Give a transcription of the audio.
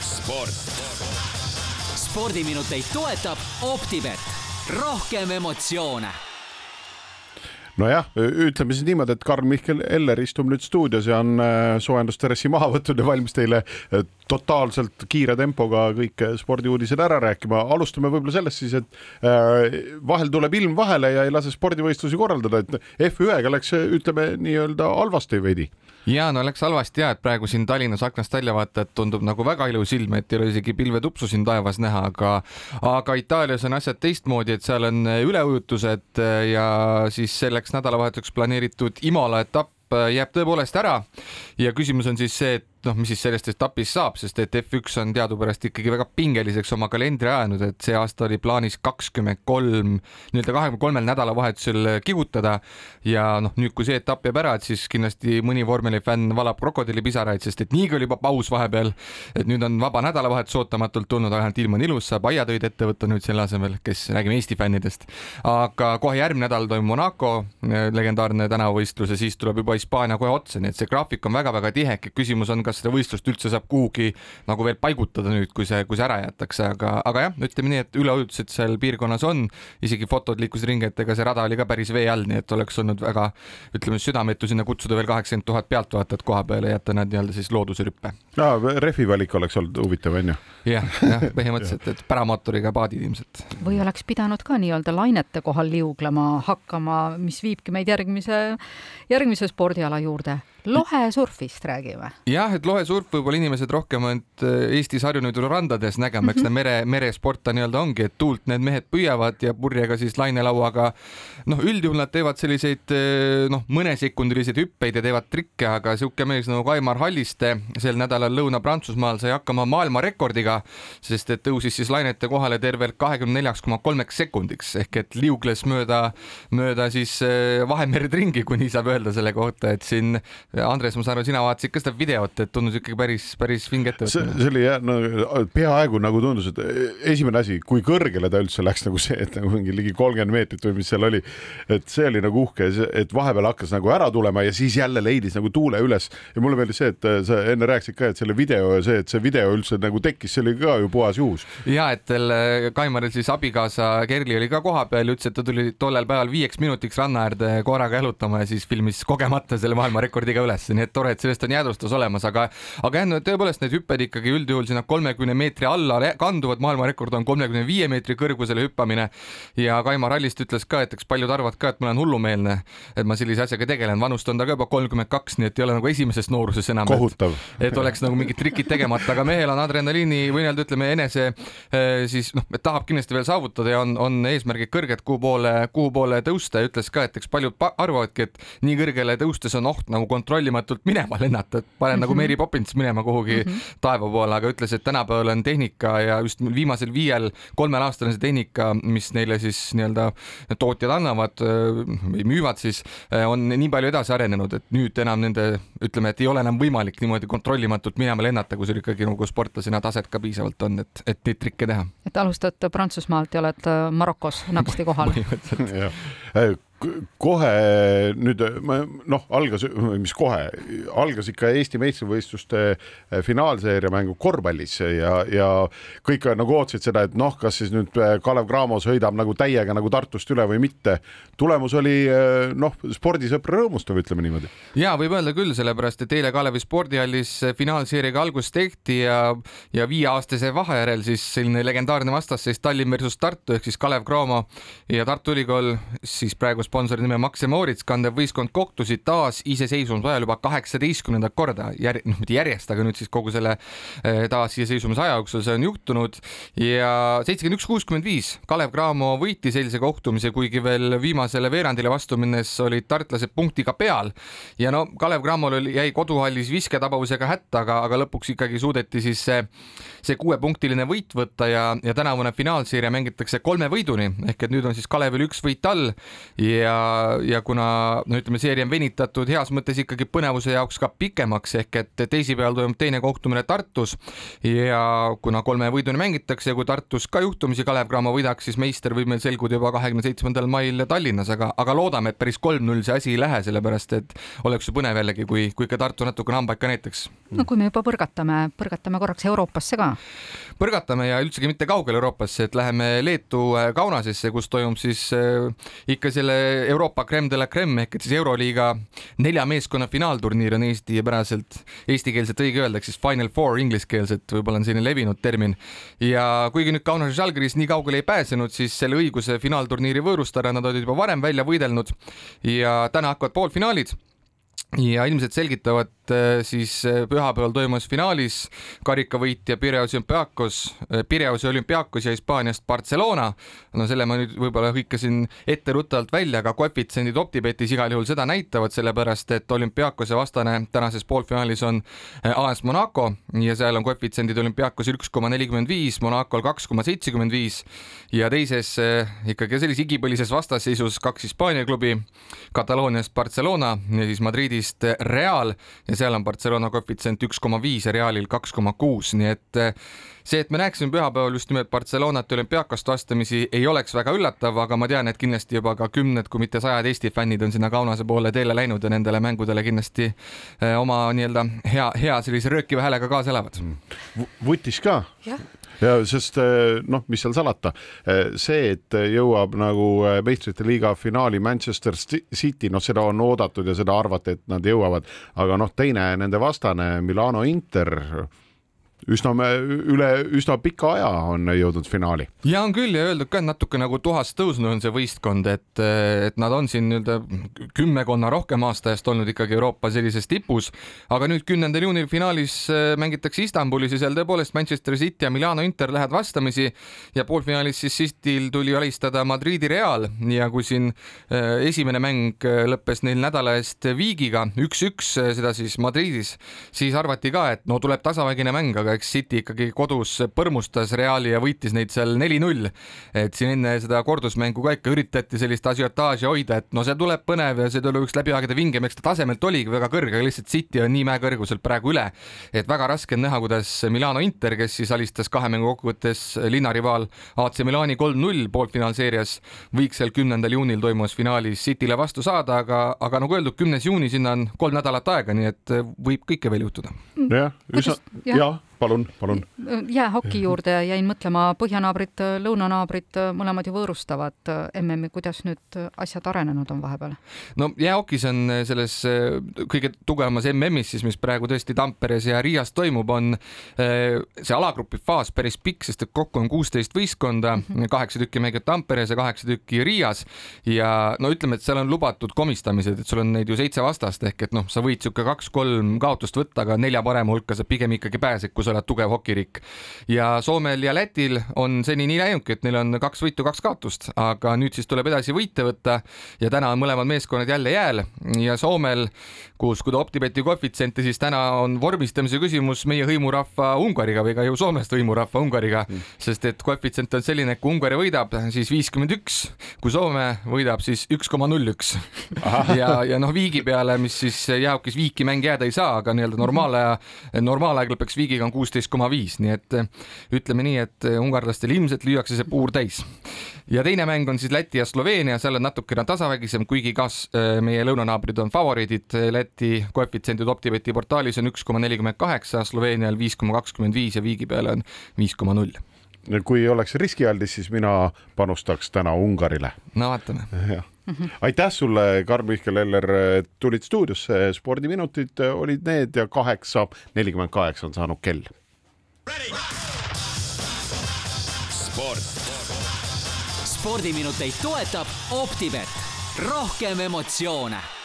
sport. spordiminuteid toetab Optibet, rohkem emotsioone nojah, ütleme siis niimoodi, et Karl-Mihkel Eller istub nüüd stuudios ja on äh, soojendustressi maha võtnud ja valmis teile äh, totaalselt kiire tempoga kõik spordiuudised ära rääkima. alustame võib-olla sellest siis, et äh, vahel tuleb ilm vahele ja ei lase spordivõistlusi korraldada, et F1-ga läks, ütleme nii-öelda halvasti veidi. Ja no läks halvasti ja et praegu siin Tallinnas aknast välja vaata, et tundub nagu väga ilus ilm, et ei ole isegi pilvetupsu siin taevas näha, aga aga Itaalias on asjad teistmoodi, et seal on üleujutused ja siis selleks nädalavahetuseks planeeritud Imola etapp jääb tõepoolest ära. Ja küsimus on siis see, et noh, mis siis sellest etapist saab, sest et F1 on teadupärast ikkagi väga pingeliseks oma kalendri ajanud, et see aasta oli plaanis kakskümmend kolm, nii-öelda kahekümne kolmel nädalavahetusel kihutada ja noh, nüüd, kui see etapp jääb ära, et siis kindlasti mõni vormelifänn valab krokodillipisaraid, sest et niigi oli juba paus vahepeal, et nüüd on vaba nädalavahetus ootamatult tulnud, ainult ilm on ilus, saab aiatöid ette võtta nüüd selle asemel, kes räägime Eesti fännidest. aga kohe järgmine nädal toimub Monaco legendaarne tänavavõistlus ja siis tuleb juba Hispaania kohe otsa, nii et see graafik on väga-väga tihe, küsimus on, kas seda võistlust üldse saab kuhugi nagu veel paigutada nüüd, kui see, kui see ära jäetakse, aga, aga jah, ütleme nii, et üleujutused seal piirkonnas on, isegi fotod liikusid ringi, et ega see rada oli ka päris vee all, nii et oleks olnud väga, ütleme südametu sinna kutsuda veel kaheksakümmend tuhat pealtvaatajat koha peale ja jätta nad nii-öelda siis looduse rüppe. no rehvi valik oleks olnud huvitav, onju. jah, jah, põhimõtteliselt, et päramootoriga paadid ilmselt. või oleks pidanud ka nii-öelda lainete kohal liuglema hakkama, mis viibki meid järgmise, järgmise spordiala juurde lohesurfist räägime. jah, et lohesurf võib-olla inimesed rohkem on äh, Eestis harjunud ju randades nägema, eks ta mhm. mere, meresport ta nii-öelda ongi, et tuult need mehed püüavad ja purjega siis lainelauaga. noh, üldjuhul nad teevad selliseid äh, noh, mõnesekundiliseid hüppeid ja teevad trikke, aga sihuke mees nagu Kaimar Halliste sel nädalal Lõuna-Prantsusmaal sai hakkama maailmarekordiga, sest et tõusis siis lainete kohale tervelt kahekümne neljaks koma kolmeks sekundiks ehk et liugles mööda, mööda siis äh, Vahemerd ringi, kui nii saab öelda selle kohta, et siin Andres, ma saan aru, sina vaatasid ka seda videot, et tundus ikkagi päris, päris vinge ettevõtmine. see oli jah, no peaaegu nagu tundus, et esimene asi, kui kõrgele ta üldse läks nagu see, et nagu mingi ligi kolmkümmend meetrit või mis seal oli, et see oli nagu uhke, et vahepeal hakkas nagu ära tulema ja siis jälle leidis nagu tuule üles ja mulle meeldis see, et sa enne rääkisid ka, et selle video ja see, et see video üldse nagu tekkis, see oli ka ju puhas juhus. ja et Kaimaril siis abikaasa Kerli oli ka kohapeal ja ütles, et ta tuli tollel päeval viieks minutiks ranna äärde koeraga jalutama ja siis filmis kogemata selle maailmarekordiga üles, nii et tore, et sellest on jäädvustus olemas, aga, aga jah, no tõepoolest need hüpped ikkagi üldjuhul sinna kolmekümne meetri alla kanduvad, maailmarekord on kolmekümne viie meetri kõrgusele hüppamine. ja Kaimar Allist ütles ka, et eks paljud arvavad ka, et ma olen hullumeelne, et ma sellise asjaga tegelen, vanust on ta ka juba kolmkümmend kaks, nii et ei ole nagu esimeses nooruses enam. kohutav. et oleks nagu mingid trikid tegemata, aga mehel on adrenaliini või nii-öelda ütleme enese eh, siis noh, tahab kindlasti veel saavutada ja on, on eesmärgid kõrged, kuhu poole, kuhu poole tõusta ja ütles ka, et eks paljud arvavadki, et nii kõrgele tõustes on oht nagu kontroll kontrollimatult minema lennata, et panen nagu mhm. Mary Poppins minema kuhugi mm -hmm. taeva poole, aga ütles, et tänapäeval on tehnika ja just viimasel viiel, kolmel aastal on see tehnika, mis neile siis nii-öelda tootjad annavad või müüvad siis, on nii palju edasi arenenud, et nüüd enam nende, ütleme, et ei ole enam võimalik niimoodi kontrollimatult minema lennata, kui sul ikkagi nagu sportlasena taset ka piisavalt on, et, et neid trikke teha. et alustad Prantsusmaalt ja oled Marokos naksti kohal põhimõtteliselt kohe nüüd noh, algas, mis kohe, algas ikka Eesti meistrivõistluste eh, finaalseeria mängu korvpallis ja, ja kõik nagu ootasid seda, et noh, kas siis nüüd eh, Kalev Cramo sõidab nagu täiega nagu Tartust üle või mitte. tulemus oli eh, noh, spordisõpra rõõmustav, ütleme niimoodi. ja võib öelda küll, sellepärast et eile Kalevi spordihallis finaalseeriaga algust tehti ja, ja viieaastase vahe järel siis selline legendaarne vastasseis Tallinn versus Tartu ehk siis Kalev Cramo ja Tartu Ülikool siis praegu sponsori nime Max ja Moritz kandev võistkond kohtusid taas iseseisvumise ajal juba kaheksateistkümnendat korda. Jär-, noh mitte järjest, aga nüüd siis kogu selle eh, taasiseseisvumise aja jooksul see on juhtunud. Ja seitsekümmend üks, kuuskümmend viis Kalev Cramo võitis eilse kohtumise, kuigi veel viimasele veerandile vastu minnes olid tartlased punktiga peal. Ja no Kalev Cramol jäi koduhallis visketabavusega hätta, aga, aga lõpuks ikkagi suudeti siis see, see kuuepunktiline võit võtta ja, ja tänavune finaalseeria mängitakse kolme võiduni. Ehk et nüüd on siis Kalevil üks võit all ja ja, ja kuna no ütleme, seeria on venitatud heas mõttes ikkagi põnevuse jaoks ka pikemaks ehk et teisipäeval toimub teine kohtumine Tartus ja kuna kolme võiduni mängitakse ja kui Tartus ka juhtumisi Kalev Cramo võidaks, siis meister võib meil selguda juba kahekümne seitsmendal mail Tallinnas, aga, aga loodame, et päris kolm-null see asi ei lähe, sellepärast et oleks ju põnev jällegi, kui, kui ikka Tartu natukene hambaid ka näitaks. no kui me juba põrgatame, põrgatame korraks Euroopasse ka. põrgatame ja üldsegi mitte kaugele Euroopasse, et läheme Leetu äh, Kaunasesse, kus toimub siis äh, ikka selle Euroopa creme de la creme ehk et siis Euroliiga nelja meeskonna finaalturniir on eestipäraselt, eestikeelselt õige öelda, ehk siis Final Four ingliskeelset, võib-olla on selline levinud termin. ja kuigi nüüd Kaunas ja Žalgiris nii kaugele ei pääsenud, siis selle õiguse finaalturniiri võõrustada nad olid juba varem välja võidelnud ja täna hakkavad poolfinaalid ja ilmselt selgitavad äh, siis äh, pühapäeval toimus finaalis karikavõitja Pireus Olümpiakos, äh, Pireuse Olümpiakos ja Hispaaniast Barcelona. no selle ma nüüd võib-olla hõikasin etteruttavalt välja, aga koefitsiendid Optibetis igal juhul seda näitavad, sellepärast et Olümpiakose vastane tänases poolfinaalis on AS Monaco ja seal on koefitsiendid Olümpiakosel üks koma nelikümmend viis, Monacol kaks koma seitsekümmend viis ja teises ikkagi sellises igipõlises vastasseisus kaks Hispaania klubi, Katalooniast Barcelona ja siis Madridis Madridist Real ja seal on Barcelona koefitsient üks koma viis ja Realil kaks koma kuus, nii et eh, see, et me näeksime pühapäeval just nimelt Barcelonat ja olümpiakast vastamisi, ei oleks väga üllatav, aga ma tean, et kindlasti juba ka kümned, kui mitte sajad Eesti fännid on sinna Kaunase poole teele läinud ja nendele mängudele kindlasti eh, oma nii-öelda hea, hea sellise röökiva häälega kaasa elavad. vutis ka? jah ja sest eh, noh, mis seal salata, eh, see, et jõuab nagu eh, meistrite liiga finaali Manchester City, noh, seda on oodatud ja seda arvati, et nad jõuavad, aga noh, teine nende vastane Milano Inter üsna üle üsna pika aja on jõudnud finaali. ja on küll ja öeldud ka, et natuke nagu tuhast tõusnud on see võistkond, et, et nad on siin nii-öelda kümmekonna rohkem aasta eest olnud ikkagi Euroopa sellises tipus, aga nüüd kümnendal juunil finaalis äh, mängitakse Istanbulis ja seal tõepoolest Manchester City ja Milano Inter lähevad vastamisi. Ja poolfinaalis siis Cityl tuli alistada Madridi Real. Ja kui siin äh, esimene mäng äh, lõppes neil nädala eest viigiga üks-üks, seda siis Madridis, siis arvati ka, et no tuleb tasavägine mäng, aga aga eks City ikkagi kodus põrmustas Reali ja võitis neid seal neli-null. et siin enne seda kordusmängu ka ikka üritati sellist asiotaaži hoida, et no see tuleb põnev ja see tuleb üks läbi aegade vingem, eks ta tasemelt oligi väga kõrge, aga lihtsalt City on nii mäekõrguselt praegu üle, et väga raske on näha, kuidas Milano Inter, kes siis alistas kahe mängu kokkuvõttes linnarivaal AC Milani kolm-null poolfinaalseerias, võiks seal kümnendal juunil toimuvas finaalis Cityle vastu saada, aga, aga nagu öeldud, kümnes juuni, sinna on kolm nädalat aega, nii et võib kõike veel juhtuda. jah, üsna, jah palun, palun. jäähoki juurde jäin mõtlema, põhjanaabrid, lõunanaabrid, mõlemad ju võõrustavad MM-i, kuidas nüüd asjad arenenud on vahepeal? no jäähokis on selles kõige tugevamas MM-is siis, mis praegu tõesti Tamperes ja Riias toimub, on see alagrupi faas päris pikk, sest et kokku on kuusteist võistkonda mm, -hmm. kaheksa tükki mängivad Tamperes ja kaheksa tükki Riias ja no ütleme, et seal on lubatud komistamised, et sul on neid ju seitse vastast ehk et noh, sa võid sihuke kaks-kolm kaotust võtta, aga nelja parema hulka sa pigem ikkagi pääsed, kui sa oled tugev hokiriik. ja Soomel ja Lätil on seni nii läinudki, et neil on kaks võitu, kaks kaotust, aga nüüd siis tuleb edasi võite võtta ja täna on mõlemad meeskonnad jälle jääl ja Soomel, kus, kui ta Optibeti koefitsiente, siis täna on vormistamise küsimus meie hõimurahva Ungariga või ka ju Soomest hõimurahva Ungariga mm., sest et koefitsient on selline, et kui Ungari võidab, siis viiskümmend üks, kui Soome võidab, siis üks koma null üks. ja, ja noh, viigi peale, mis siis jäähokis viiki mäng jääda ei saa, aga nii-öelda normaalaja, normaalaeg lõpeks viigiga on kuusteist koma viis, nii et eh, ütleme nii, et eh, ungarlastel ilmselt lüüakse see puur täis. ja teine mäng on siis Läti ja Sloveenia, seal on natukene tasavägisem, kuigi kas eh, meie lõunanaabrid on favoriidid, Läti koefitsiendid Optibeti portaalis on üks koma nelikümmend kaheksa, Sloveenial viis koma kakskümmend viis ja viigi peale on viis koma null kui oleks riskialdis, siis mina panustaks täna Ungarile. no vaatame. -hmm. aitäh sulle, Karl-Mihkel Eller, tulid stuudiosse, spordiminutid olid need ja kaheksa nelikümmend kaheksa on saanud kell. sport. spordiminuteid toetab Optibet, rohkem emotsioone